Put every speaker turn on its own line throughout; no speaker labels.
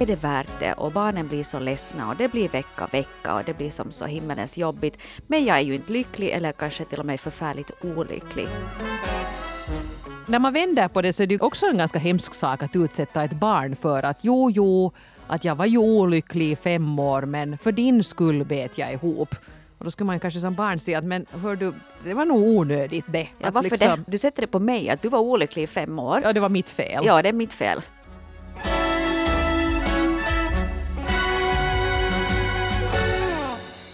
är det värt det? Och barnen blir så ledsna och det blir vecka, vecka och det blir som så himmelens jobbigt. Men jag är ju inte lycklig eller kanske till och med förfärligt olycklig.
När man vänder på det så är det också en ganska hemsk sak att utsätta ett barn för att jo, jo, att jag var ju olycklig i fem år men för din skull bet jag ihop. Och då skulle man kanske som barn säga att men hör du, det var nog onödigt det.
Ja, varför liksom, det? Du sätter det på mig att du var olycklig i fem år.
Ja, det var mitt fel.
Ja, det är mitt fel.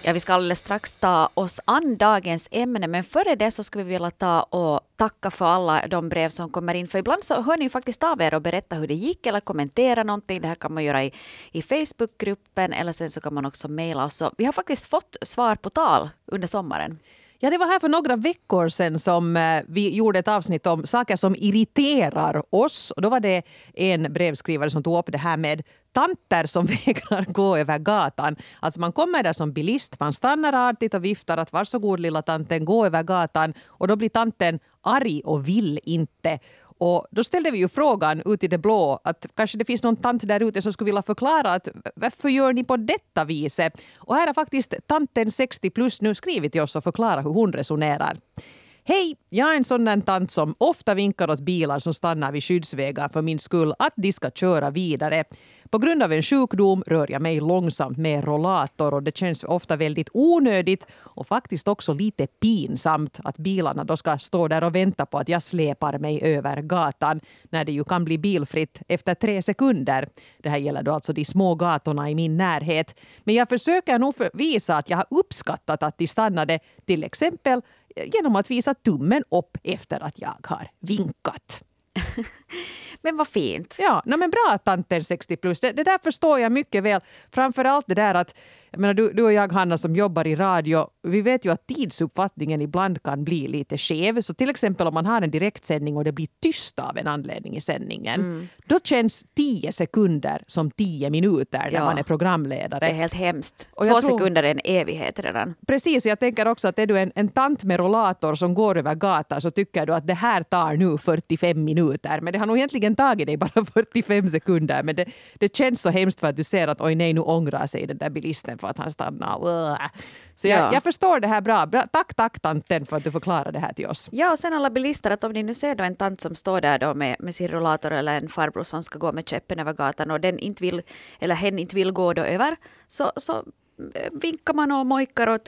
Ja, vi ska alldeles strax ta oss an dagens ämne, men före det så skulle vi vilja ta och tacka för alla de brev som kommer in. För ibland så hör ni ju faktiskt av er och berätta hur det gick eller kommentera någonting. Det här kan man göra i, i Facebookgruppen eller sen så kan man också mejla oss. Vi har faktiskt fått svar på tal under sommaren.
Ja, det var här för några veckor sedan som eh, vi gjorde ett avsnitt om saker som irriterar oss. Och då var det en brevskrivare som tog upp det här med tanter som vägrar gå över gatan. Alltså man kommer där som bilist, man stannar artigt och viftar att varsågod lilla tanten, gå över gatan. Och då blir tanten arg och vill inte. Och då ställde vi ju frågan ut i det blå att kanske det finns någon tant där ute som skulle vilja förklara att varför gör ni på detta viset? Och här har faktiskt tanten 60 plus nu skrivit till oss och förklarat hur hon resonerar. Hej, jag är en sån där tant som ofta vinkar åt bilar som stannar vid skyddsvägar för min skull att de ska köra vidare. På grund av en sjukdom rör jag mig långsamt med rollator och det känns ofta väldigt onödigt och faktiskt också lite pinsamt att bilarna då ska stå där och vänta på att jag släpar mig över gatan när det ju kan bli bilfritt efter tre sekunder. Det här gäller då alltså de små gatorna i min närhet. Men jag försöker nog visa att jag har uppskattat att de stannade till exempel genom att visa tummen upp efter att jag har vinkat.
men vad fint.
Ja, no, men bra tanten 60 plus. Det, det där förstår jag mycket väl. Framför allt det där att jag menar, du, du och jag, Hanna, som jobbar i radio, vi vet ju att tidsuppfattningen ibland kan bli lite skev. Så till exempel om man har en direktsändning och det blir tyst av en anledning i sändningen, mm. då känns tio sekunder som tio minuter när ja. man är programledare.
Det är helt hemskt. Och Två tror, sekunder är en evighet redan.
Precis, jag tänker också att är du en, en tant med rollator som går över gatan så tycker du att det här tar nu 45 minuter. Men det har nog egentligen tagit dig bara 45 sekunder. Men det, det känns så hemskt för att du ser att oj nej, nu ångrar sig den där bilisten för att han stannar. Så jag, ja. jag förstår det här bra. bra. Tack, tack tanten för att du förklarade det här till oss.
Ja, och sen alla bilister, att om ni nu ser då en tant som står där då med, med sin rollator eller en farbror som ska gå med käppen över gatan och den inte vill, eller hen inte vill gå då över, så, så vinkar man och mojkar och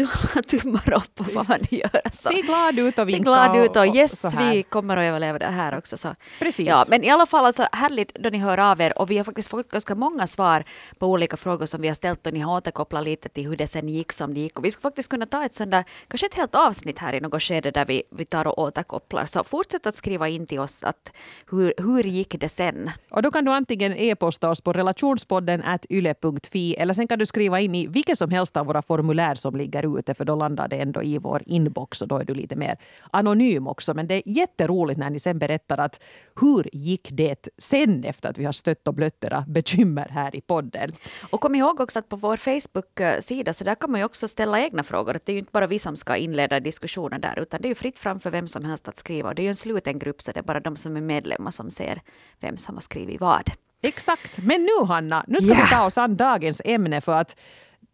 tummar upp och vad man gör.
Så. Se glad ut och vinka.
Se glad ut och, yes, och vi kommer att överleva det här också. Så.
Precis.
Ja, men i alla fall alltså, härligt då ni hör av er och vi har faktiskt fått ganska många svar på olika frågor som vi har ställt och ni har återkopplat lite till hur det sen gick som det gick. Och vi skulle faktiskt kunna ta ett sånt där, kanske ett helt avsnitt här i något skede där vi, vi tar och återkopplar. Så fortsätt att skriva in till oss att hur, hur gick det sen?
Och då kan du antingen e-posta oss på relationspodden yle.fi eller sen kan du skriva in i vilket som helst av våra formulär som ligger ute för då landar det ändå i vår inbox och då är du lite mer anonym också. Men det är jätteroligt när ni sen berättar att hur gick det sen efter att vi har stött och blött era bekymmer här i podden.
Och kom ihåg också att på vår Facebook-sida så där kan man ju också ställa egna frågor. Det är ju inte bara vi som ska inleda diskussioner där utan det är ju fritt fram för vem som helst att skriva. Och det är ju en sluten grupp så det är bara de som är medlemmar som ser vem som har skrivit vad.
Exakt. Men nu Hanna, nu ska yeah. vi ta oss an dagens ämne för att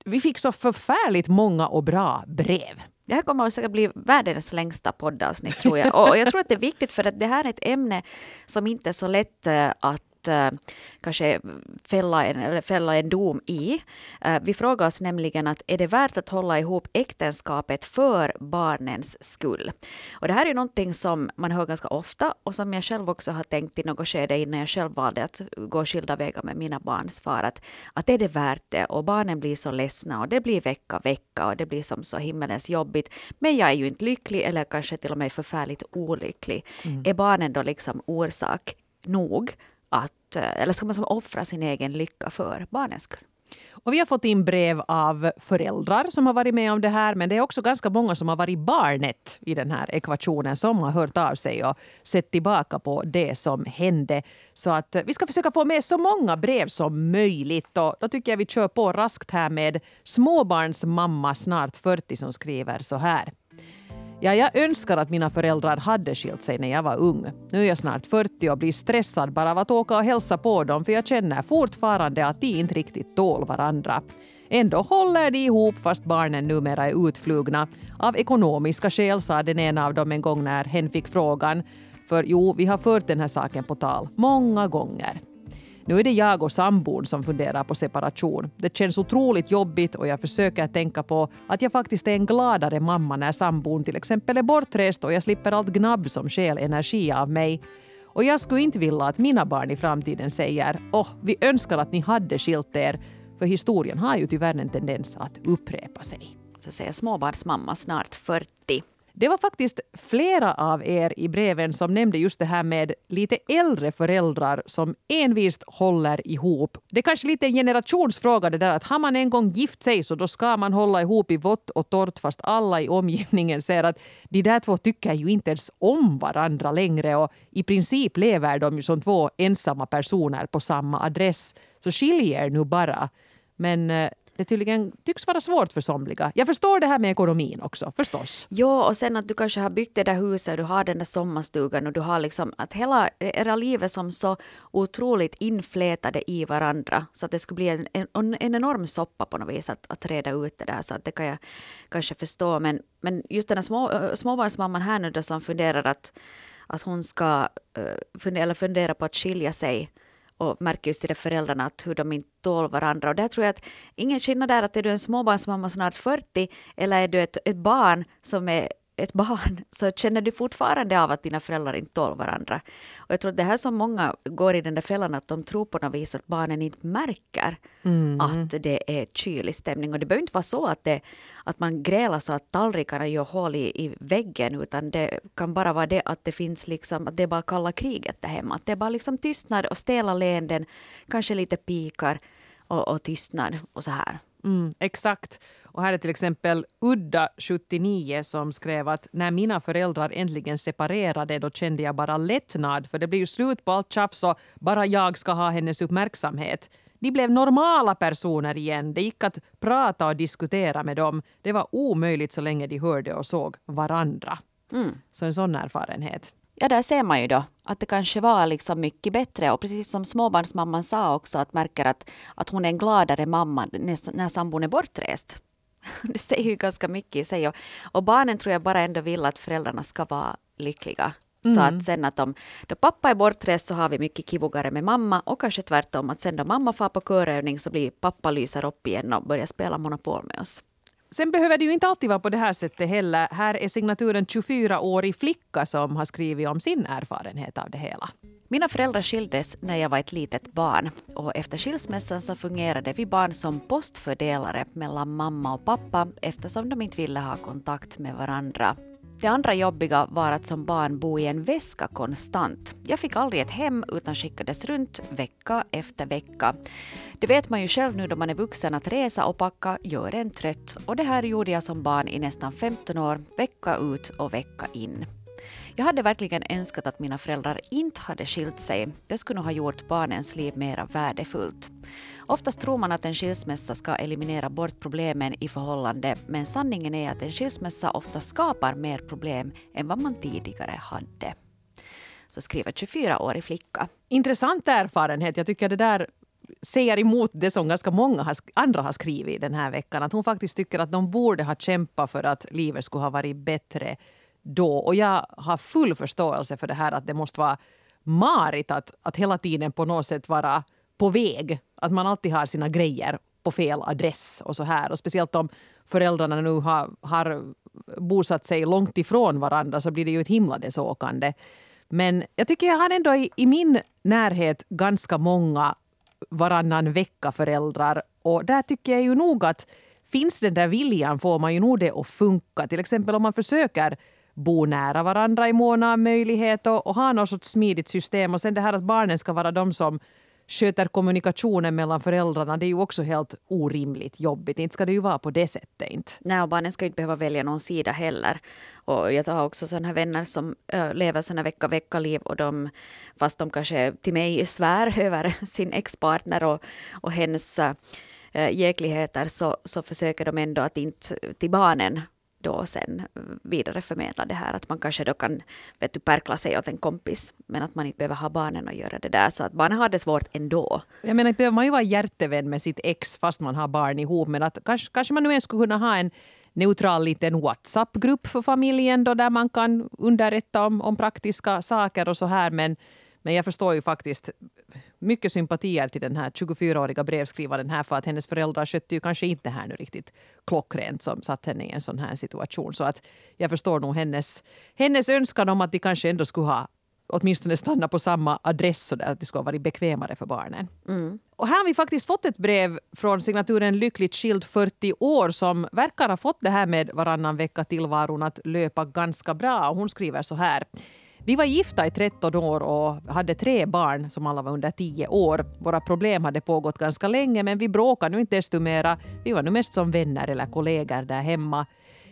vi fick så förfärligt många och bra brev.
Det här kommer att säkert bli världens längsta poddavsnitt tror jag. Och jag tror att det är viktigt för att det här är ett ämne som inte är så lätt eh, att att uh, kanske fälla en, eller fälla en dom i. Uh, vi frågar oss nämligen att är det värt att hålla ihop äktenskapet för barnens skull? Och det här är någonting som man hör ganska ofta och som jag själv också har tänkt i något skede innan jag själv valde att gå skilda vägar med mina barns far. Att, att är det värt det? Och barnen blir så ledsna och det blir vecka, vecka och det blir som så himmelens jobbigt. Men jag är ju inte lycklig eller kanske till och med förfärligt olycklig. Mm. Är barnen då liksom orsak nog att, eh, eller ska man som offra sin egen lycka för barnens skull?
Och vi har fått in brev av föräldrar som har varit med om det här men det är också ganska många som har varit barnet i den här ekvationen som har hört av sig och sett tillbaka på det som hände. Så att eh, vi ska försöka få med så många brev som möjligt och då tycker jag vi kör på raskt här med småbarnsmamma snart 40 som skriver så här. Ja, jag önskar att mina föräldrar hade skilt sig när jag var ung. Nu är jag snart 40 och blir stressad bara av att åka och hälsa på dem för jag känner fortfarande att de inte riktigt tål varandra. Ändå håller de ihop fast barnen numera är utflugna. Av ekonomiska skäl sa den ena av dem en gång när hen fick frågan. För jo, vi har fört den här saken på tal många gånger. Nu är det jag och sambon som funderar på separation. Det känns otroligt jobbigt och jag försöker tänka på att jag faktiskt är en gladare mamma när sambon till exempel är bortrest och jag slipper allt gnabb som stjäl energi av mig. Och jag skulle inte vilja att mina barn i framtiden säger åh, oh, vi önskar att ni hade skilt er, för historien har ju tyvärr en tendens att upprepa sig.
Så säger småbarnsmamma snart 40.
Det var faktiskt flera av er i breven som nämnde just det här med lite äldre föräldrar som envist håller ihop. Det är kanske lite en generationsfråga det där att har man en gång gift sig så då ska man hålla ihop i vått och torrt fast alla i omgivningen ser att de där två tycker ju inte ens om varandra längre och i princip lever de ju som två ensamma personer på samma adress. Så skilj er nu bara. Men eh, det tydligen tycks vara svårt för somliga. Jag förstår det här med ekonomin också, förstås.
Ja, och sen att du kanske har byggt det där huset, du har den där sommarstugan och du har liksom att hela era liv är som så otroligt inflätade i varandra så att det skulle bli en, en, en enorm soppa på något vis att, att reda ut det där. Så att det kan jag kanske förstå. Men, men just den här små, småbarnsmamman här nu då som funderar att, att hon ska fundera, eller fundera på att skilja sig och märker just i det föräldrarna att hur de inte tål varandra. Och där tror jag att ingen skillnad där att är du en småbarnsmamma snart 40 eller är du ett, ett barn som är ett barn så känner du fortfarande av att dina föräldrar inte tål varandra. Och jag tror att det här som många går i den där fällan att de tror på något vis att barnen inte märker mm. att det är kylig stämning. Och det behöver inte vara så att, det, att man grälar så att tallrikarna gör hål i, i väggen utan det kan bara vara det att det finns liksom, att det är bara kalla kriget där hemma. Att det är bara liksom tystnad och stela leenden, kanske lite pikar och, och tystnad och så här.
Mm, exakt. Och här är till exempel Udda, 79, som skrev att när mina föräldrar äntligen separerade då kände jag bara lättnad för det blir ju slut på allt tjafs och bara jag ska ha hennes uppmärksamhet. De blev normala personer igen. Det gick att prata och diskutera med dem. Det var omöjligt så länge de hörde och såg varandra. Mm. Så en sån erfarenhet.
Ja, där ser man ju då att det kanske var liksom mycket bättre. Och precis som småbarnsmamman sa också, att märker att, att hon är en gladare mamma när, när sambon är bortrest. Det säger ju ganska mycket i sig. Och, och barnen tror jag bara ändå vill att föräldrarna ska vara lyckliga. Mm. Så att sen att om då pappa är bortrest så har vi mycket kivugare med mamma och kanske tvärtom att sen då mamma far på körövning så blir pappa lyser upp igen och börjar spela Monopol med oss.
Sen behöver det ju inte alltid vara på det här sättet heller. Här är signaturen 24-årig flicka som har skrivit om sin erfarenhet av det hela.
Mina föräldrar skildes när jag var ett litet barn och efter skilsmässan så fungerade vi barn som postfördelare mellan mamma och pappa eftersom de inte ville ha kontakt med varandra. Det andra jobbiga var att som barn bo i en väska konstant. Jag fick aldrig ett hem utan skickades runt vecka efter vecka. Det vet man ju själv nu då man är vuxen att resa och packa gör en trött och det här gjorde jag som barn i nästan 15 år, vecka ut och vecka in. Jag hade verkligen önskat att mina föräldrar inte hade skilt sig. Det skulle nog ha gjort barnens liv mer värdefullt. Oftast tror man att en skilsmässa ska eliminera bort problemen i förhållande men sanningen är att en skilsmässa ofta skapar mer problem än vad man tidigare hade. Så skriver 24-årig flicka.
Intressant erfarenhet. Jag tycker det där säger emot det som ganska många har, andra har skrivit den här veckan. Att hon faktiskt tycker att de borde ha kämpat för att livet skulle ha varit bättre då. Och jag har full förståelse för det här att det måste vara marigt att, att hela tiden på något sätt vara på väg. Att man alltid har sina grejer på fel adress och så här. Och speciellt om föräldrarna nu har, har bosatt sig långt ifrån varandra så blir det ju ett himla desåkande. Men jag tycker jag har ändå i, i min närhet ganska många varannan vecka-föräldrar. Och där tycker jag ju nog att finns den där viljan får man ju nog det att funka. Till exempel om man försöker bo nära varandra i mån av möjlighet och, och ha något sorts smidigt system. Och sen det här att barnen ska vara de som sköter kommunikationen mellan föräldrarna, det är ju också helt orimligt jobbigt. Inte ska det ju vara på det sättet. Inte.
Nej, och barnen ska inte behöva välja någon sida heller. Och jag har också sådana här vänner som lever sådana vecka-vecka-liv och de, fast de kanske till mig svär över sin expartner och, och hennes äh, jäkligheter så, så försöker de ändå att inte till barnen då sen vidareförmedla det här. Att man kanske då kan vet du, perkla sig åt en kompis men att man inte behöver ha barnen att göra det där. Så att barnen har det svårt ändå.
Jag menar, inte behöver man ju vara hjärtevän med sitt ex fast man har barn ihop. Men att kanske, kanske man nu ens skulle kunna ha en neutral liten WhatsApp-grupp för familjen då där man kan underrätta om, om praktiska saker och så här. Men, men jag förstår ju faktiskt mycket sympatier till den här 24-åriga brevskrivaren här för att hennes föräldrar skötte ju kanske inte här nu riktigt klockrent som satt henne i en sån här situation. Så att jag förstår nog hennes, hennes önskan om att de kanske ändå skulle ha åtminstone stanna på samma adress så där att det skulle ha varit bekvämare för barnen. Mm. Och här har vi faktiskt fått ett brev från signaturen Lyckligt skild 40 år som verkar ha fått det här med varannan vecka tillvaron att löpa ganska bra. Och hon skriver så här. Vi var gifta i 13 år och hade tre barn som alla var under 10 år. Våra problem hade pågått ganska länge men vi bråkade nu inte desto mera. Vi var nu mest som vänner eller kollegor där hemma.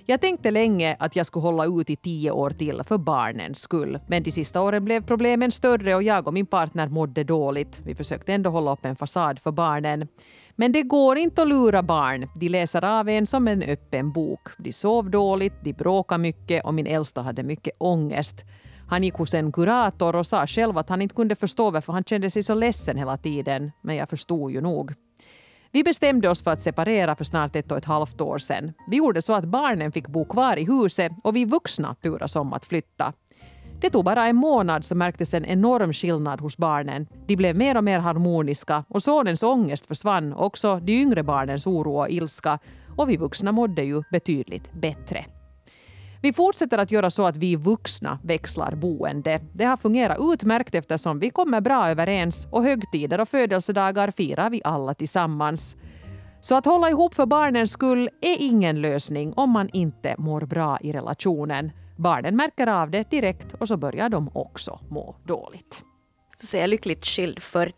Jag tänkte länge att jag skulle hålla ut i tio år till för barnens skull. Men de sista åren blev problemen större och jag och min partner mådde dåligt. Vi försökte ändå hålla upp en fasad för barnen. Men det går inte att lura barn. De läser av en som en öppen bok. De sov dåligt, de bråkade mycket och min äldsta hade mycket ångest. Han gick hos en kurator och sa själv att han inte kunde förstå varför han kände sig så ledsen hela tiden. Men jag förstod ju nog. Vi bestämde oss för att separera för snart ett och ett halvt år sedan. Vi gjorde så att barnen fick bo kvar i huset och vi vuxna turas om att flytta. Det tog bara en månad så märktes en enorm skillnad hos barnen. De blev mer och mer harmoniska och sonens ångest försvann, också de yngre barnens oro och ilska och vi vuxna mådde ju betydligt bättre. Vi fortsätter att göra så att vi vuxna växlar boende. Det har fungerat utmärkt eftersom vi kommer bra överens och högtider och födelsedagar firar vi alla tillsammans. Så att hålla ihop för barnens skull är ingen lösning om man inte mår bra i relationen. Barnen märker av det direkt och så börjar de också må dåligt.
Så säger jag lyckligt skild 40.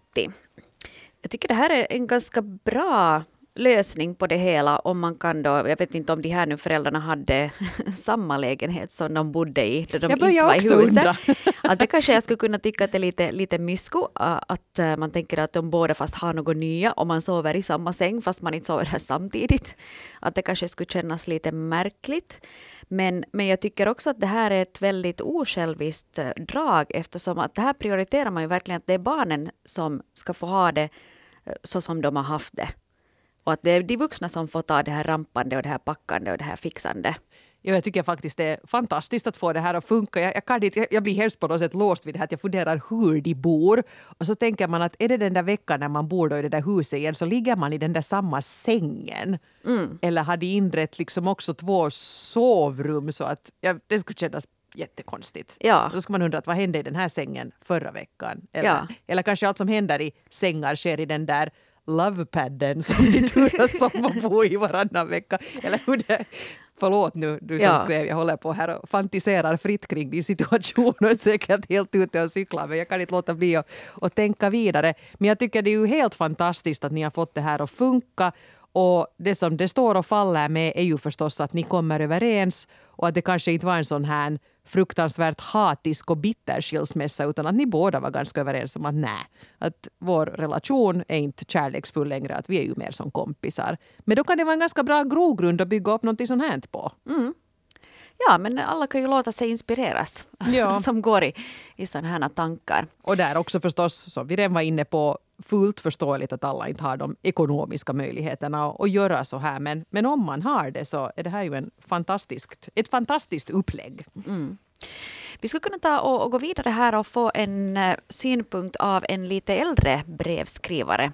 Jag tycker det här är en ganska bra lösning på det hela om man kan då, jag vet inte om de här nu föräldrarna hade samma lägenhet som de bodde i då de jag inte var i huset. Att det kanske jag skulle kunna tycka att det är lite, lite mysko att äh, man tänker att de båda fast har något nya och man sover i samma säng fast man inte sover här samtidigt. Att det kanske skulle kännas lite märkligt. Men, men jag tycker också att det här är ett väldigt osjälviskt äh, drag eftersom att det här prioriterar man ju verkligen att det är barnen som ska få ha det äh, så som de har haft det. Och att det är de vuxna som får ta det här rampande och det här packande och det här fixande.
Ja, jag tycker faktiskt det är fantastiskt att få det här att funka. Jag, jag, kan inte, jag blir helst på något sätt låst vid det här att jag funderar hur de bor. Och så tänker man att är det den där veckan när man bor då i det där huset igen så ligger man i den där samma sängen. Mm. Eller har de inrett liksom också två sovrum så att ja, det skulle kännas jättekonstigt. Ja. Då ska man undra att vad hände i den här sängen förra veckan? Eller, ja. eller kanske allt som händer i sängar sker i den där lovepadden som de turas om att bo i varannan vecka. Eller hur det, Förlåt nu, du som ja. skrev. Jag håller på här och fantiserar fritt kring din situation och är säkert helt ute och cyklar. Men jag kan inte låta bli att, att tänka vidare. Men jag tycker det är ju helt fantastiskt att ni har fått det här att funka. Och det som det står och faller med är ju förstås att ni kommer överens och att det kanske inte var en sån här fruktansvärt hatisk och bitter skilsmässa utan att ni båda var ganska överens om att nej, att vår relation är inte kärleksfull längre, att vi är ju mer som kompisar. Men då kan det vara en ganska bra grogrund att bygga upp någonting sånt här på.
Mm. Ja, men alla kan ju låta sig inspireras ja. som går i, i sådana här tankar.
Och där också förstås, som vi redan var inne på, fullt förståeligt att alla inte har de ekonomiska möjligheterna att, att göra så här. Men, men om man har det så är det här ju en fantastiskt, ett fantastiskt upplägg. Mm.
Vi skulle kunna ta och, och, gå vidare här och få en uh, synpunkt av en lite äldre brevskrivare.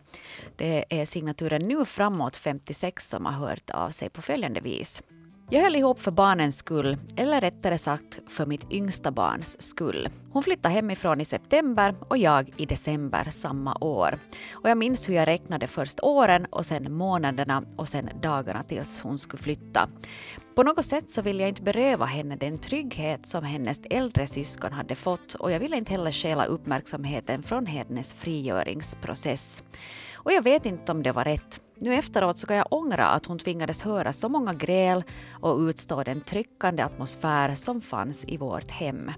Det är signaturen Nu framåt 56 som har hört av sig på följande vis. Jag höll ihop för barnens skull, eller rättare sagt för mitt yngsta barns skull. Hon flyttade hemifrån i september och jag i december samma år. Och jag minns hur jag räknade först åren och sen månaderna och sen dagarna tills hon skulle flytta. På något sätt så ville jag inte beröva henne den trygghet som hennes äldre syskon hade fått och jag ville inte heller stjäla uppmärksamheten från hennes frigöringsprocess. Och jag vet inte om det var rätt. Nu efteråt så kan jag ångra att hon tvingades höra så många gräl och utstå den tryckande atmosfär som fanns i vårt hem.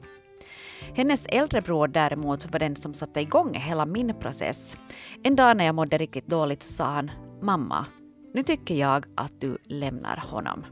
Hennes äldre bror däremot var den som satte igång hela min process. En dag när jag mådde riktigt dåligt sa han Mamma, nu tycker jag att du lämnar honom.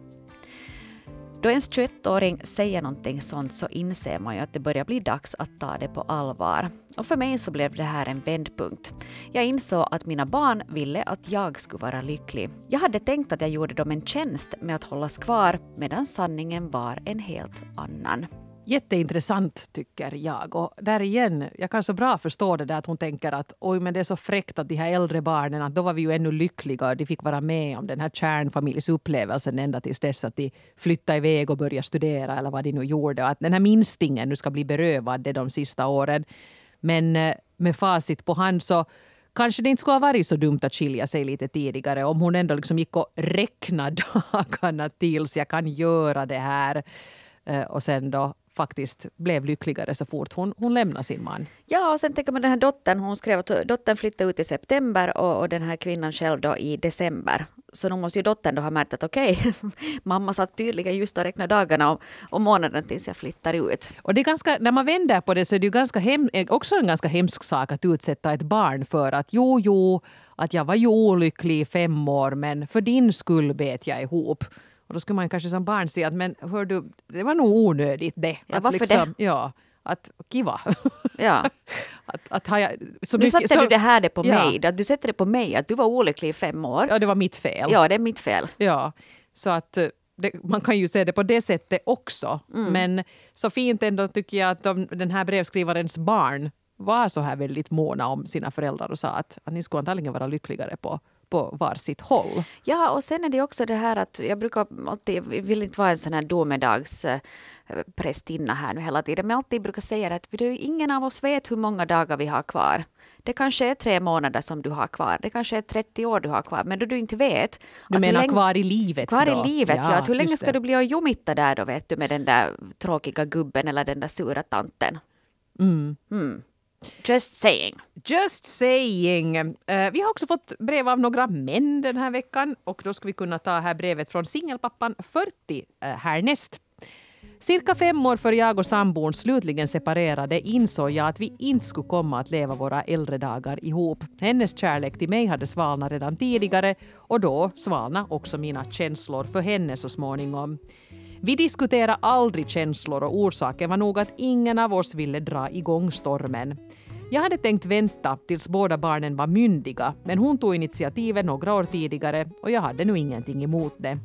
Då ens 21-åring säger någonting sånt så inser man ju att det börjar bli dags att ta det på allvar. Och för mig så blev det här en vändpunkt. Jag insåg att mina barn ville att jag skulle vara lycklig. Jag hade tänkt att jag gjorde dem en tjänst med att hållas kvar medan sanningen var en helt annan.
Jätteintressant tycker jag. Och där igen, jag kan så bra förstå det där att hon tänker att oj men det är så fräckt att de här äldre barnen, att då var vi ju ännu lyckliga och de fick vara med om den här kärnfamiljsupplevelsen ända tills dess att de flyttade iväg och började studera eller vad de nu gjorde. Och att den här minstingen nu ska bli berövad det de sista åren. Men eh, med facit på hand så kanske det inte skulle ha varit så dumt att skilja sig lite tidigare om hon ändå liksom gick och räknade dagarna tills jag kan göra det här. Eh, och sen då faktiskt blev lyckligare så fort hon, hon lämnade sin man.
Ja, och sen tänker man den här dottern, hon skrev att dottern flyttade ut i september och, och den här kvinnan själv då i december. Så nu måste ju dottern då ha märkt att okej, okay, mamma satt tydligen just och räknade dagarna och, och månaden tills jag flyttar ut.
Och det är ganska, när man vänder på det så är det ju ganska hem, också en ganska hemsk sak att utsätta ett barn för att jo, jo, att jag var ju olycklig i fem år men för din skull bet jag ihop. Och då skulle man kanske som barn säga att men hör du, det var nog onödigt det.
Ja, varför liksom,
det? Ja, att kiva.
Ja.
att, att jag,
så nu sätter så, du det här det på ja. mig. Att du sätter det på mig att du var olycklig i fem år.
Ja, det var mitt fel.
Ja, det är mitt fel.
Ja, så att eh, det, man kan ju se det på det sättet också. Mm. Men så fint ändå tycker jag att de, den här brevskrivarens barn var så här väldigt måna om sina föräldrar och sa att, att ni skulle antagligen vara lyckligare på på varsitt håll.
Ja, och sen är det också det här att jag brukar alltid, jag vill inte vara en sån här domedagsprästinna här nu hela tiden, men jag alltid brukar säga att ingen av oss vet hur många dagar vi har kvar. Det kanske är tre månader som du har kvar, det kanske är 30 år du har kvar, men då du inte vet.
Du menar länge, kvar i livet?
Kvar då? i livet, ja. ja hur länge ska du bli och jumitta där då, vet du, med den där tråkiga gubben eller den där sura tanten?
Mm.
Mm. Just saying.
Just saying. Uh, vi har också fått brev av några män den här veckan och då ska vi kunna ta här brevet från singelpappan 40 uh, eh, härnäst. Cirka fem år före jag och sambon slutligen separerade insåg jag att vi inte skulle komma att leva våra äldre dagar ihop. Hennes kärlek till mig hade svalnat redan tidigare och då svalnade också mina känslor för henne så småningom. Vi diskuterade aldrig känslor och orsaken var nog att ingen av oss ville dra igång stormen. Jag hade tänkt vänta tills båda barnen var myndiga men hon tog initiativet några år tidigare och jag hade nu ingenting emot det.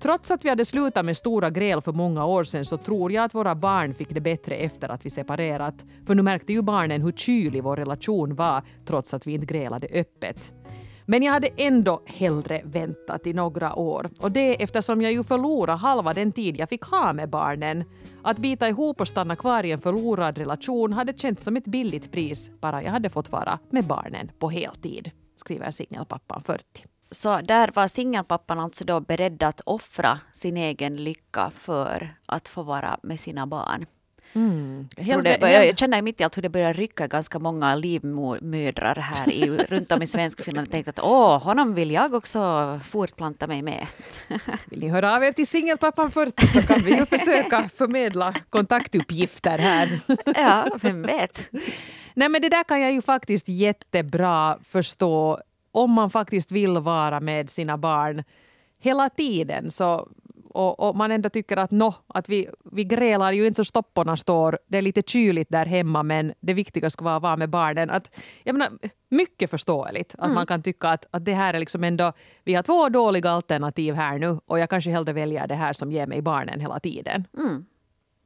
Trots att vi hade slutat med stora gräl för många år sedan så tror jag att våra barn fick det bättre efter att vi separerat. För nu märkte ju barnen hur kylig vår relation var trots att vi inte grälade öppet. Men jag hade ändå hellre väntat i några år. Och det eftersom jag ju förlorade halva den tid jag fick ha med barnen. Att bita ihop och stanna kvar i en förlorad relation hade känts som ett billigt pris bara jag hade fått vara med barnen på heltid, skriver singelpappan 40.
Så där var singelpappan alltså då beredd att offra sin egen lycka för att få vara med sina barn.
Mm.
Jag, det, jag känner mitt i allt hur det börjar rycka ganska många livmödrar här i, runt om i svenskfinland och tänkte att åh, honom vill jag också fortplanta mig med.
Vill ni höra av er till singelpappan 40 så kan vi ju försöka förmedla kontaktuppgifter här.
Ja, vem vet.
Nej men det där kan jag ju faktiskt jättebra förstå om man faktiskt vill vara med sina barn hela tiden så och, och, man ändå tycker att no, att vi, vi grälar ju inte så stopporna står. Det är lite kyligt där hemma men det viktiga ska vara att vara med barnen. Att, jag menar, mycket förståeligt att mm. man kan tycka att, att det här är liksom ändå, vi har två dåliga alternativ här nu och jag kanske hellre väljer det här som ger mig barnen hela tiden.
Mm.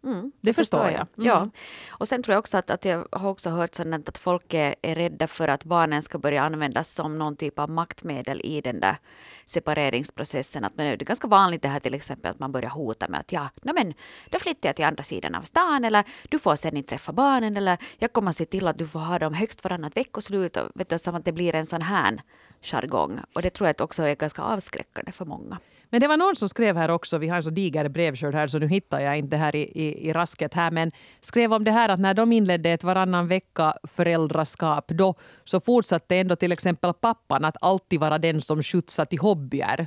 Mm,
det, förstår jag. jag.
Mm. Ja. Och sen tror jag också att, att jag har också hört sådant att folk är, är rädda för att barnen ska börja användas som någon typ av maktmedel i den där separeringsprocessen. Att, men det är ganska vanligt det här till exempel att man börjar hota med att ja, men då flyttar jag till andra sidan av stan eller du får sen inte träffa barnen eller jag kommer se till att du får ha dem högst varannat veckoslut. Och, vet du, som att det blir en sån här jargong. Och det tror jag också är ganska avskräckande för många.
Men det var någon som skrev här också, vi har en så diger brevskörd här så nu hittar jag inte här i, i, i, rasket här, men skrev om det här att när de inledde ett varannan vecka föräldraskap då så fortsatte ändå till exempel pappan att alltid vara den som skjutsar till hobbyer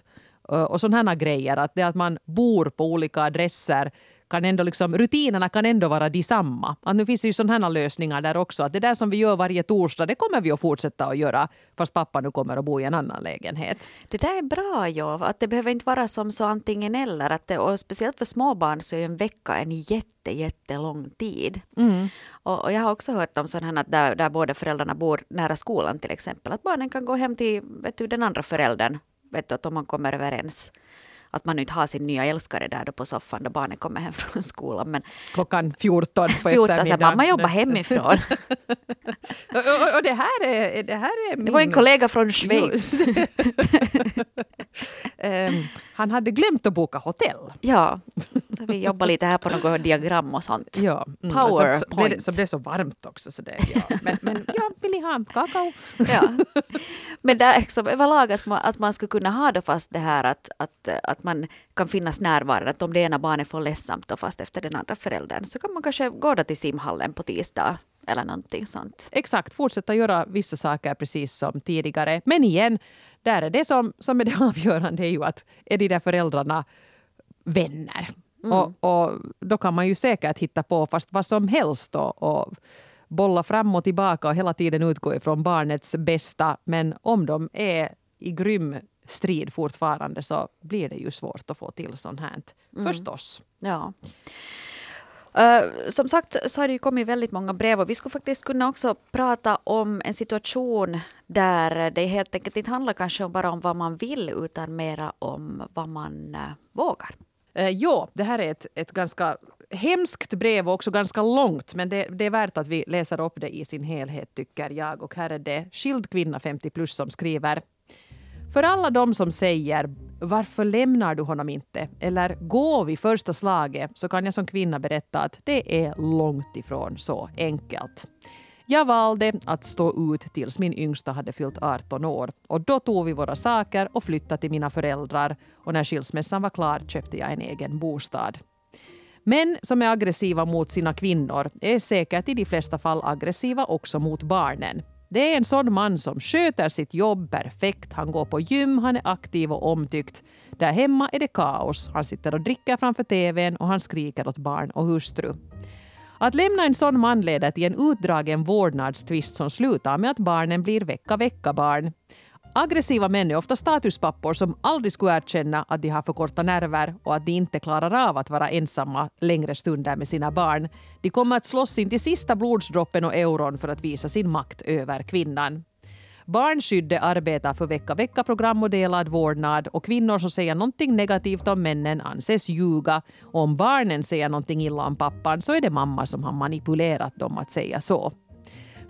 och sådana här grejer. Att det att man bor på olika adresser kan ändå liksom, rutinerna kan ändå vara detsamma. Att nu finns det ju sådana lösningar där också. Att det där som vi gör varje torsdag, det kommer vi att fortsätta att göra fast pappa nu kommer att bo i en annan lägenhet.
Det där är bra, ja. Att det behöver inte vara som så antingen eller. Att det, och speciellt för småbarn så är en vecka en jätte, jättelång tid.
Mm.
Och, och, jag har också hört om sådana här där, där båda föräldrarna bor nära skolan till exempel. Att barnen kan gå hem till vet du, den andra föräldern. Vet du, att om man kommer överens att man inte har sin nya älskare där då på soffan då barnen kommer hem från skolan. Men
Klockan 14 på
14 så mamma jobbar hemifrån.
och, och, och, det här är, det här är min...
Det var en kollega från Schweiz.
um, han hade glömt att boka hotell.
Ja, vi jobbar lite här på något diagram och sånt.
Ja,
mm, Powerpoint. Så, så,
blev det, så blev det så varmt också. Så det, ja. men, men ja, vill ni ha kakao?
ja. Men där liksom, överlag att man, att man skulle kunna ha då fast det här att, att, att man kan finnas närvarande. Att om det ena barnet får ledsamt och fast efter den andra föräldern så kan man kanske gå till simhallen på tisdag eller någonting sånt.
Exakt, fortsätta göra vissa saker precis som tidigare. Men igen, där är det som, som är det avgörande är ju att är de där föräldrarna vänner? Mm. Och, och, då kan man ju säkert hitta på fast vad som helst och, och bolla fram och tillbaka och hela tiden utgå ifrån barnets bästa. Men om de är i grym strid fortfarande så blir det ju svårt att få till sånt här. Mm. Förstås.
Ja. Uh, som sagt så har det ju kommit väldigt många brev och vi skulle faktiskt kunna också prata om en situation där det helt enkelt inte handlar kanske bara om vad man vill utan mera om vad man uh, vågar.
Uh, ja, det här är ett, ett ganska hemskt brev och också ganska långt men det, det, är värt att vi läser upp det i sin helhet tycker jag. Och här är det skild kvinna 50 plus som skriver för alla de som säger “Varför lämnar du honom inte?” eller “Gå vid första slaget” så kan jag som kvinna berätta att det är långt ifrån så enkelt. Jag valde att stå ut tills min yngsta hade fyllt 18 år och då tog vi våra saker och flyttade till mina föräldrar och när skilsmässan var klar köpte jag en egen bostad. Män som är aggressiva mot sina kvinnor är säkert i de flesta fall aggressiva också mot barnen. Det är en sån man som sköter sitt jobb perfekt. Han går på gym, han är aktiv och omtyckt. Där hemma är det kaos. Han sitter och dricker framför TVn och han skriker åt barn och hustru. Att lämna en sån man leder till en utdragen vårdnadstvist som slutar med att barnen blir vecka-vecka-barn. Aggressiva män är ofta statuspappor som aldrig skulle erkänna att de har för korta nerver och att de inte klarar av att vara ensamma längre stunder med sina barn. De kommer att slåss in till sista blodsdroppen och euron för att visa sin makt över kvinnan. Barnskyddet arbetar för vecka-vecka-program och delad vårdnad och kvinnor som säger någonting negativt om männen anses ljuga. Och om barnen säger någonting illa om pappan så är det mamma som har manipulerat dem att säga så.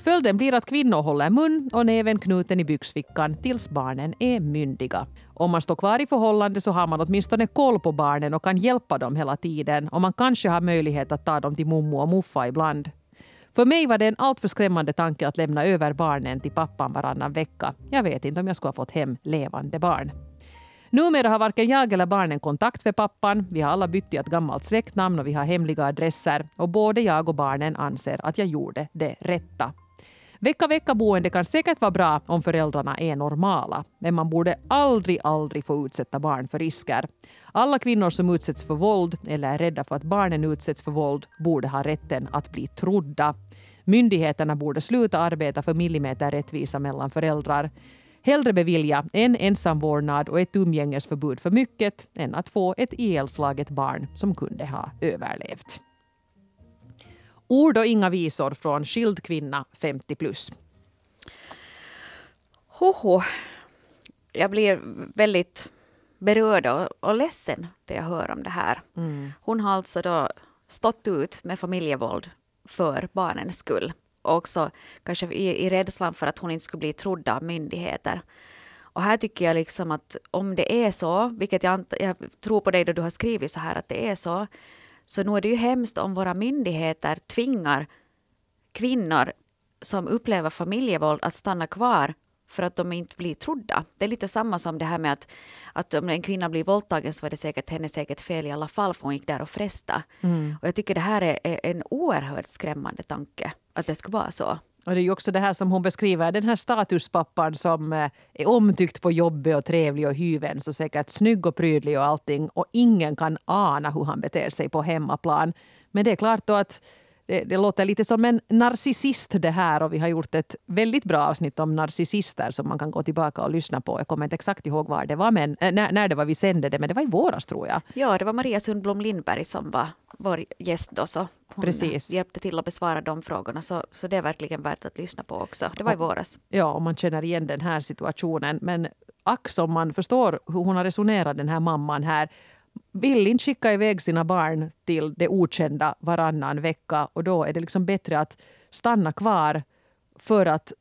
Följden blir att kvinnor håller mun och näven knuten i byxfickan tills barnen är myndiga. Om man står kvar i förhållande så har man åtminstone koll på barnen och kan hjälpa dem hela tiden och man kanske har möjlighet att ta dem till mummo och muffa ibland. För mig var det en alltför skrämmande tanke att lämna över barnen till pappan varannan vecka. Jag vet inte om jag skulle ha fått hem levande barn. Numera har varken jag eller barnen kontakt med pappan. Vi har alla bytt till ett gammalt släktnamn och vi har hemliga adresser. Och både jag och barnen anser att jag gjorde det rätta. Vecka-vecka-boende kan säkert vara bra om föräldrarna är normala, men man borde aldrig, aldrig få utsätta barn för risker. Alla kvinnor som utsätts för våld eller är rädda för att barnen utsätts för våld borde ha rätten att bli trodda. Myndigheterna borde sluta arbeta för millimeterrättvisa mellan föräldrar. Hellre bevilja en ensamvårdnad och ett umgängesförbud för mycket än att få ett ihjälslaget barn som kunde ha överlevt. Ord och inga visor från skild kvinna 50 plus.
Hoho. Jag blir väldigt berörd och, och ledsen när jag hör om det här. Mm. Hon har alltså då stått ut med familjevåld för barnens skull. Och också kanske i, i rädslan för att hon inte skulle bli trodd av myndigheter. Och här tycker jag liksom att om det är så, vilket jag, jag tror på dig då du har skrivit så här att det är så, så nu är det ju hemskt om våra myndigheter tvingar kvinnor som upplever familjevåld att stanna kvar för att de inte blir trodda. Det är lite samma som det här med att, att om en kvinna blir våldtagen så var det säkert hennes eget fel i alla fall för hon gick där och fresta. Mm. Och jag tycker det här är, är en oerhört skrämmande tanke att det skulle vara så.
Och det är ju också det här som hon beskriver, den här statuspappan som eh, är omtyckt på jobbet och trevlig och hyven så säkert snygg och prydlig och allting och ingen kan ana hur han beter sig på hemmaplan. Men det är klart då att det, det, låter lite som en narcissist det här och vi har gjort ett väldigt bra avsnitt om narcissister som man kan gå tillbaka och lyssna på. Jag kommer inte exakt ihåg var det var, men, äh, när, när det var vi sände det, men det var i våras tror jag.
Ja, det var Maria Sundblom Lindberg som var vår gäst då. Så hon
Precis.
hjälpte till att besvara de frågorna. Så, så det är verkligen värt att lyssna på också. Det var i våras.
Ja, och man känner igen den här situationen. Men ack som man förstår hur hon har resonerat, den här mamman här vill inte skicka iväg sina barn till det okända varannan vecka och då är det liksom bättre att stanna kvar för att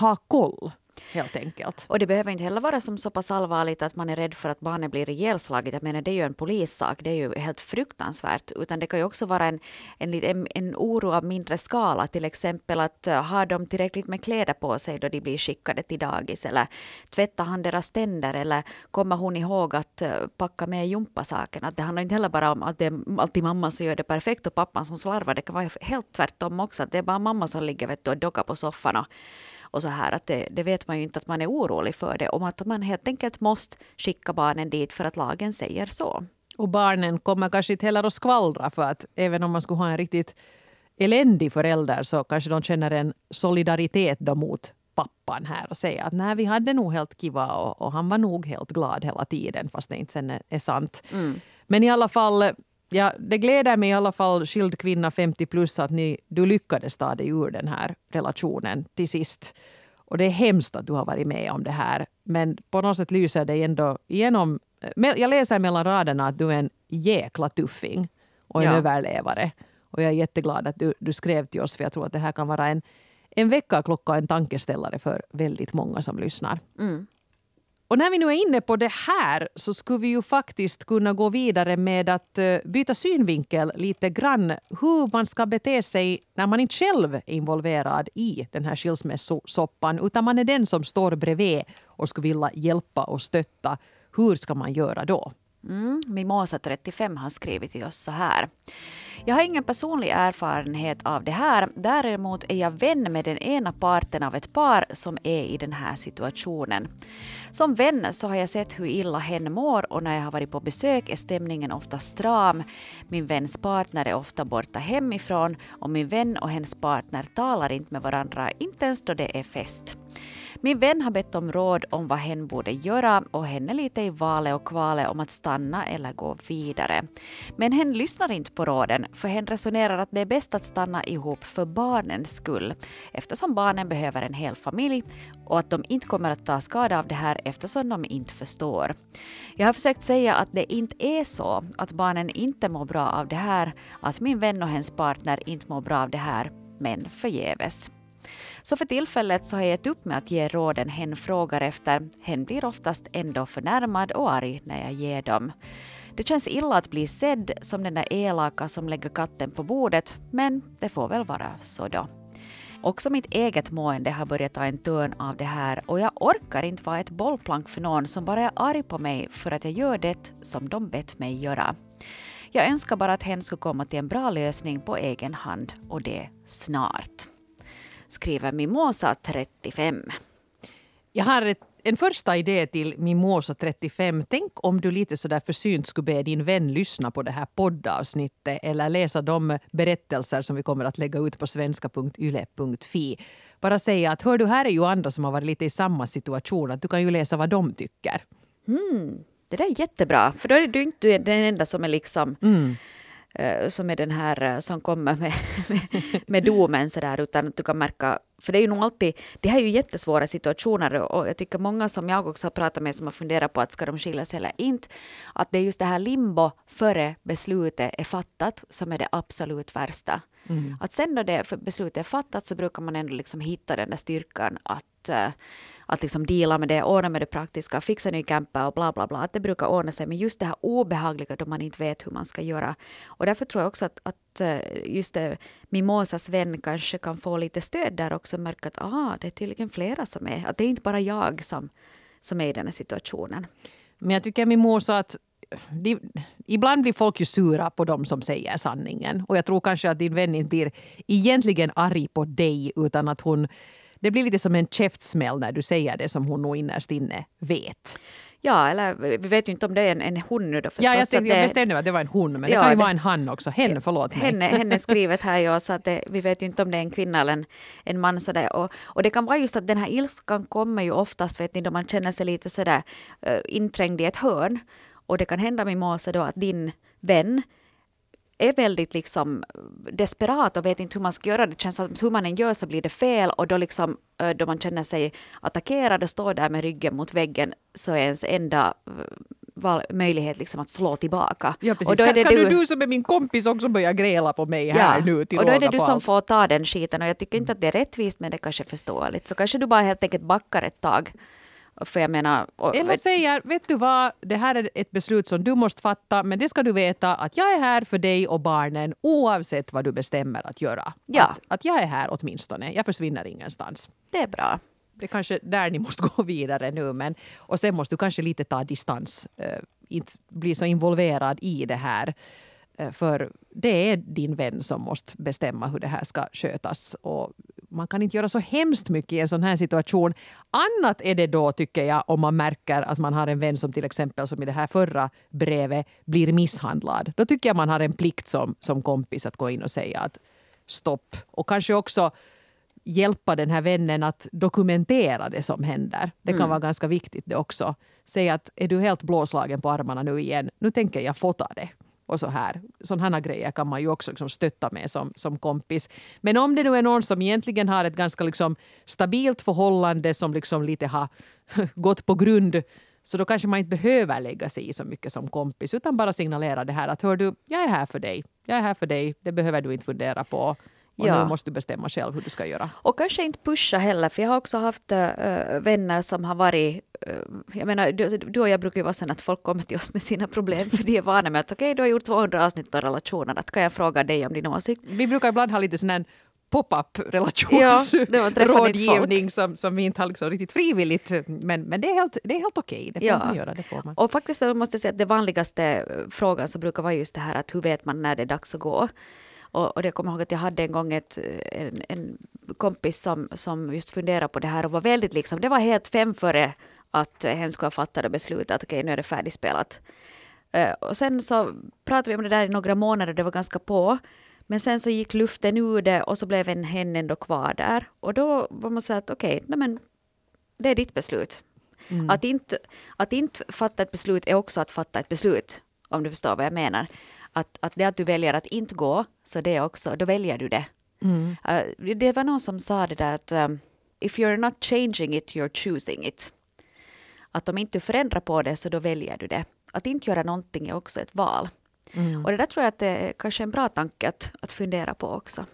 ha koll helt enkelt.
Och det behöver inte heller vara som så pass allvarligt att man är rädd för att barnet blir ihjälslaget. Jag menar, det är ju en polissak, det är ju helt fruktansvärt. Utan det kan ju också vara en, en, en oro av mindre skala. Till exempel att uh, har de tillräckligt med kläder på sig då de blir skickade till dagis? Eller tvättar han deras tänder? Eller kommer hon ihåg att uh, packa med gympasakerna? Det handlar inte heller bara om att det är alltid mamma som gör det perfekt och pappan som slarvar. Det kan vara helt tvärtom också. Att det är bara mamma som ligger vet du, och dockar på soffan och och så här att det, det, vet man ju inte att man är orolig för det. Om att man helt enkelt måste skicka barnen dit för att lagen säger så.
Och barnen kommer kanske inte heller att skvallra för att även om man skulle ha en riktigt eländig förälder så kanske de känner en solidaritet då mot pappan här och säger att nej, vi hade nog helt kiva och, och, han var nog helt glad hela tiden fast det inte sen är, är sant. Mm. Men i alla fall ja, det gläder mig i alla fall, skild kvinna 50 plus, att ni, du lyckades ta dig ur den här relationen till sist. Och det är hemskt att du har varit med om det här. Men på något sätt lyser det ändå igenom. Jag läser mellan raderna att du är en jäkla tuffing och en ja. överlevare. Och jag är jätteglad att du, du skrev till oss för jag tror att det här kan vara en, en väckarklocka och en tankeställare för väldigt många som lyssnar. Mm. Och när vi nu är inne på det här så skulle vi ju faktiskt kunna gå vidare med att eh, byta synvinkel lite grann. Hur man ska bete sig när man inte själv är involverad i den här skilsmässosoppan utan man är den som står bredvid och skulle vilja hjälpa och stötta. Hur ska man göra då?
Mm, Mimosa 35 har skrivit till oss så här. Jag har ingen personlig erfarenhet av det här. Däremot är jag vän med den ena parten av ett par som är i den här situationen. Som vän så har jag sett hur illa hen mår och när jag har varit på besök är stämningen ofta stram. Min väns partner är ofta borta hemifrån och min vän och hennes partner talar inte med varandra, inte ens då det är fest. Min vän har bett om råd om vad hen borde göra och hen är lite i valet och kvalet om att stanna eller gå vidare. Men hen lyssnar inte på råden för hen resonerar att det är bäst att stanna ihop för barnens skull eftersom barnen behöver en hel familj och att de inte kommer att ta skada av det här eftersom de inte förstår. Jag har försökt säga att det inte är så, att barnen inte mår bra av det här, att min vän och hennes partner inte mår bra av det här, men förgäves. Så för tillfället så har jag gett upp med att ge råden hen frågar efter. Hen blir oftast ändå förnärmad och arg när jag ger dem. Det känns illa att bli sedd som den där elaka som lägger katten på bordet, men det får väl vara så då. Också mitt eget mående har börjat ta en törn av det här och jag orkar inte vara ett bollplank för någon som bara är arg på mig för att jag gör det som de bett mig göra. Jag önskar bara att hen skulle komma till en bra lösning på egen hand och det snart skriver Mimosa 35.
Jag har ett, en första idé till Mimosa 35. Tänk om du lite sådär försynt skulle be din vän lyssna på det här poddavsnittet eller läsa de berättelser som vi kommer att lägga ut på svenska.yle.fi. Bara säga att hör du, här är ju andra som har varit lite i samma situation. Att du kan ju läsa vad de tycker.
Mm, det där är jättebra, för då är du inte den enda som är liksom mm som är den här eh, som kommer med, med, med domen sådär, utan att du kan märka, för det är ju nog alltid, det här är ju jättesvåra situationer och jag tycker många som jag också har pratat med som har funderat på att ska de skiljas eller inte, att det är just det här limbo före beslutet är fattat som är det absolut värsta. Mm. Att sen då det beslutet är fattat så brukar man ändå liksom hitta den där styrkan att uh, att liksom deala med det, ordna med det praktiska, fixa ny camper och bla bla bla. Att det brukar ordna sig. Men just det här obehagliga då man inte vet hur man ska göra. Och därför tror jag också att, att eh, just det, Mimosas vän kanske kan få lite stöd där också. Märka att ah, det är tydligen flera som är. Att det är inte bara jag som, som är i den här situationen.
Men jag tycker Mimosa att de, ibland blir folk ju sura på dem som säger sanningen. Och jag tror kanske att din vän inte blir egentligen arg på dig utan att hon det blir lite som en käftsmäll när du säger det som hon nog innerst inne vet.
Ja, eller vi vet ju inte om det är en, en hon nu då förstås.
Ja, jag, tänkte, jag bestämde att det var en hon, men ja, det kan ju det, vara en han också. Hen, förlåt mig.
Henne, henne skrivet här, ja, så att det, vi vet ju inte om det är en kvinna eller en, en man. Sådär. Och, och det kan vara just att den här ilskan kommer ju oftast, vet ni, då man känner sig lite sådär uh, inträngd i ett hörn. Och det kan hända med Måse då att din vän är väldigt liksom desperat och vet inte hur man ska göra. Det känns som att hur man än gör så blir det fel och då, liksom, då man känner sig attackerad och står där med ryggen mot väggen så är ens enda möjlighet liksom att slå tillbaka.
Ja, precis. Och då är det ska du, du som är min kompis också börja gräla på mig här ja, nu till
Och då är det du som får ta den skiten och jag tycker inte att det är rättvist men det kanske är förståeligt. Så kanske du bara helt enkelt backar ett tag för jag menar...
Och, Eller säger, vet du vad, det här är ett beslut som du måste fatta, men det ska du veta att jag är här för dig och barnen oavsett vad du bestämmer att göra.
Ja.
Att, att jag är här åtminstone, jag försvinner ingenstans.
Det är bra.
Det är kanske där ni måste gå vidare nu. Men, och sen måste du kanske lite ta distans, uh, inte bli så involverad i det här. Uh, för det är din vän som måste bestämma hur det här ska skötas. Och man kan inte göra så hemskt mycket i en sån här situation. Annat är det då, tycker jag, om man märker att man har en vän som till exempel som i det här förra brevet blir misshandlad. Då tycker jag man har en plikt som, som kompis att gå in och säga att stopp. Och kanske också hjälpa den här vännen att dokumentera det som händer. Det kan mm. vara ganska viktigt det också. Säga att är du helt blåslagen på armarna nu igen, nu tänker jag fota det och så här. Sådana grejer kan man ju också liksom stötta med som, som kompis. Men om det nu är någon som egentligen har ett ganska liksom stabilt förhållande som liksom lite har gått på grund så då kanske man inte behöver lägga sig i så mycket som kompis utan bara signalera det här att hör du, jag är här för dig. Jag är här för dig. Det behöver du inte fundera på. Och ja. nu måste du bestämma själv hur du ska göra.
Och kanske inte pusha heller, för jag har också haft äh, vänner som har varit äh, jag menar, du, du, och jag brukar ju vara så att folk kommer till oss med sina problem för de är vana med att okej, okay, du har gjort 200 avsnitt om relationer, att kan jag fråga dig om din åsikt?
Vi brukar ibland ha lite sån här pop-up relationsrådgivning ja, som, som vi inte har liksom riktigt frivilligt. Men, men det är helt, det är helt okej. Det får ja. man göra. Det får man.
Och faktiskt måste jag säga att det vanligaste frågan så brukar vara just det här att hur vet man när det är dags att gå? Och, och jag kommer ihåg att jag hade en gång ett, en, en kompis som, som just funderade på det här och var väldigt liksom, det var helt fem före att hen skulle ha fattat och beslutat att okej, okay, nu är det färdigspelat. Uh, och sen så pratade vi om det där i några månader, det var ganska på. Men sen så gick luften ur det och så blev en hen ändå kvar där. Och då var man så att okej, okay, men det är ditt beslut. Mm. Att, inte, att inte fatta ett beslut är också att fatta ett beslut, om du förstår vad jag menar att, att det att du väljer att inte gå, så det också, då väljer du det. Mm. Uh, det var någon som sa det där att um, if you're not changing it, you're choosing it. Att om inte du förändrar på det, så då väljer du det. Att inte göra någonting är också ett val. Mm. Och det där tror jag att det är kanske en bra tanke att, att fundera på också.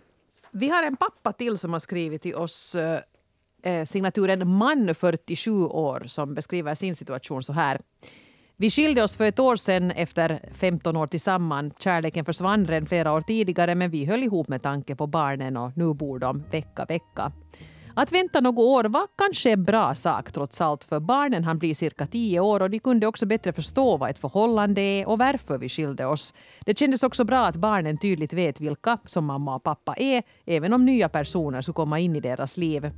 Vi har en pappa till som har skrivit till oss eh, signaturen man 47 år som beskriver sin situation så här. Vi skilde oss för ett år sedan efter 15 år tillsammans. Kärleken försvann redan flera år tidigare men vi höll ihop med tanke på barnen och nu bor de vecka vecka. Att vänta några år var kanske en bra sak trots allt för barnen han blir cirka tio år och de kunde också bättre förstå vad ett förhållande är och varför vi skilde oss. Det kändes också bra att barnen tydligt vet vilka som mamma och pappa är även om nya personer skulle komma in i deras liv.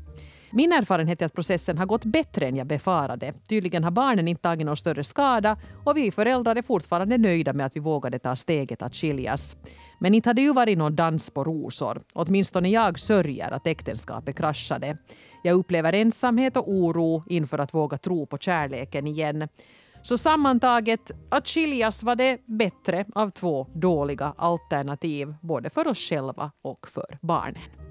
Min erfarenhet är att processen har gått bättre än jag befarade. Tydligen har barnen inte tagit någon större skada och vi föräldrar är fortfarande nöjda med att vi vågade ta steget att skiljas. Men inte hade ju varit någon dans på rosor. Åtminstone jag sörjer att äktenskapet kraschade. Jag upplever ensamhet och oro inför att våga tro på kärleken igen. Så sammantaget, att skiljas var det bättre av två dåliga alternativ, både för oss själva och för barnen.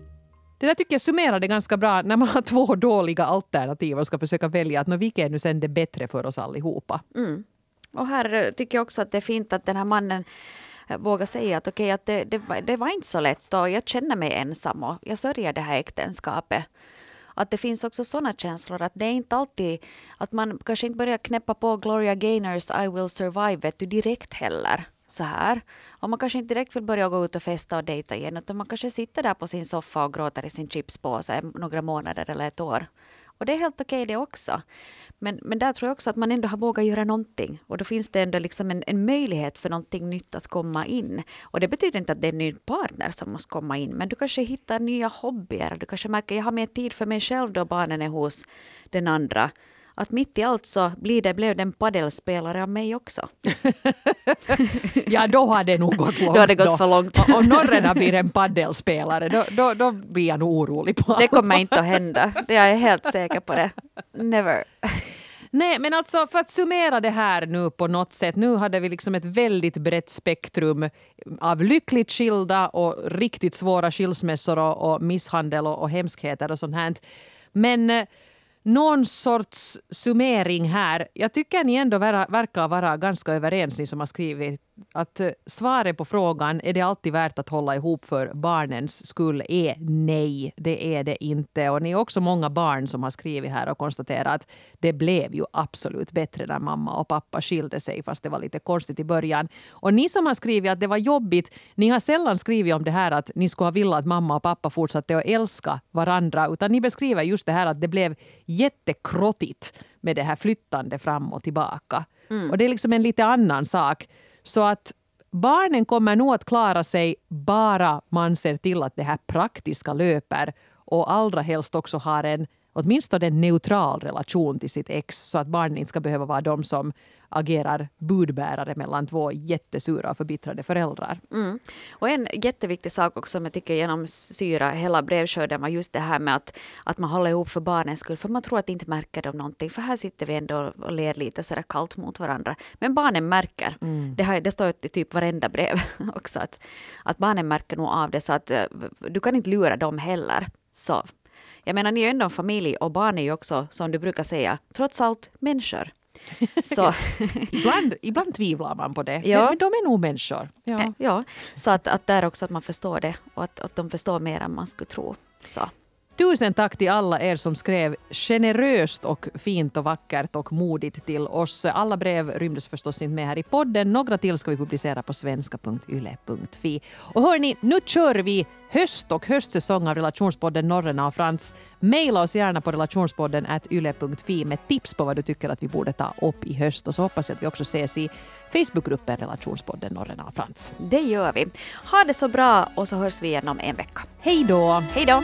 Det där tycker jag summerar det ganska bra när man har två dåliga alternativ och ska försöka välja att vilket är nu sen det bättre för oss allihopa.
Mm. Och här eh, tycker jag också att det är fint att den här mannen eh, vågar säga att okej, okay, att det, det, det, var inte så lätt och jag känner mig ensam och jag sörjer det här äktenskapet. Att det finns också sådana känslor att det är inte alltid att man kanske inte börjar knäppa på Gloria Gaynors I will survive vet du, direkt heller så här. Och man kanske inte direkt vill börja gå ut och festa och dejta igen utan man kanske sitter där på sin soffa och gråter i sin chipspåse några månader eller ett år Och det är helt okej det också. Men, men där tror jag också att man ändå har vågat göra någonting. Och då finns det ändå liksom en, en möjlighet för någonting nytt att komma in. Och det betyder inte att det är en ny partner som måste komma in. Men du kanske hittar nya hobbyer. Du kanske märker att jag har mer tid för mig själv då barnen är hos den andra att mitt i allt så blir det, blev det en paddelspelare av mig också.
ja, då har det nog gått långt.
Då har det gått för långt.
Om norrena blir en paddelspelare, då, då, då blir jag nog orolig på
Det kommer inte att hända. Det är jag helt säker på det. Never.
Nej, men alltså för att summera det här nu på något sätt. Nu hade vi liksom ett väldigt brett spektrum av lyckligt skilda och riktigt svåra skilsmässor och, och misshandel och, och hemskheter och sånt här. Men eh, någon sorts summering här. Jag tycker ni ändå verkar vara ganska överens, ni som har skrivit att eh, svaret på frågan är det alltid värt att hålla ihop för barnens skull är nej, det är det inte. Och ni är också många barn som har skrivit här och konstaterat att det blev ju absolut bättre när mamma och pappa skilde sig, fast det var lite konstigt i början. Och ni som har skrivit att det var jobbigt, ni har sällan skrivit om det här att ni skulle ha velat att mamma och pappa fortsatte att älska varandra, utan ni beskriver just det här att det blev jättekrottigt med det här flyttande fram och tillbaka. Mm. Och det är liksom en lite annan sak. Så att barnen kommer nog att klara sig bara man ser till att det här praktiska löper och allra helst också har en åtminstone en neutral relation till sitt ex så att barnen inte ska behöva vara de som agerar budbärare mellan två jättesura och förbittrade föräldrar.
Mm. Och en jätteviktig sak också som jag tycker genomsyrar hela brevskörden var just det här med att, att man håller ihop för barnens skull. För man tror att inte märker de någonting. För här sitter vi ändå och ler lite sådär kallt mot varandra. Men barnen märker. Mm. Det, har, det står i typ varenda brev också. Att, att barnen märker nog av det. Så att eh, du kan inte lura dem heller. Så jag menar, ni är ju ändå en familj och barn är ju också, som du brukar säga, trots allt människor.
Så. ibland, ibland tvivlar man på det, ja. men de är nog människor.
Ja, ja. så att, att där också att man förstår det och att, att de förstår mer än man skulle tro. Så.
Tusen tack till alla er som skrev generöst och fint och vackert och modigt till oss. Alla brev rymdes förstås inte med här i podden. Några till ska vi publicera på svenska.yle.fi. Och hörni, nu kör vi höst och höstsäsong av relationspodden Norrena och Frans. Maila oss gärna på relationspodden yle.fi med tips på vad du tycker att vi borde ta upp i höst. Och så hoppas jag att vi också ses i Facebookgruppen Relationspodden Norrena och Frans.
Det gör vi. Ha det så bra och så hörs vi igen om en vecka.
Hej då!
Hej då!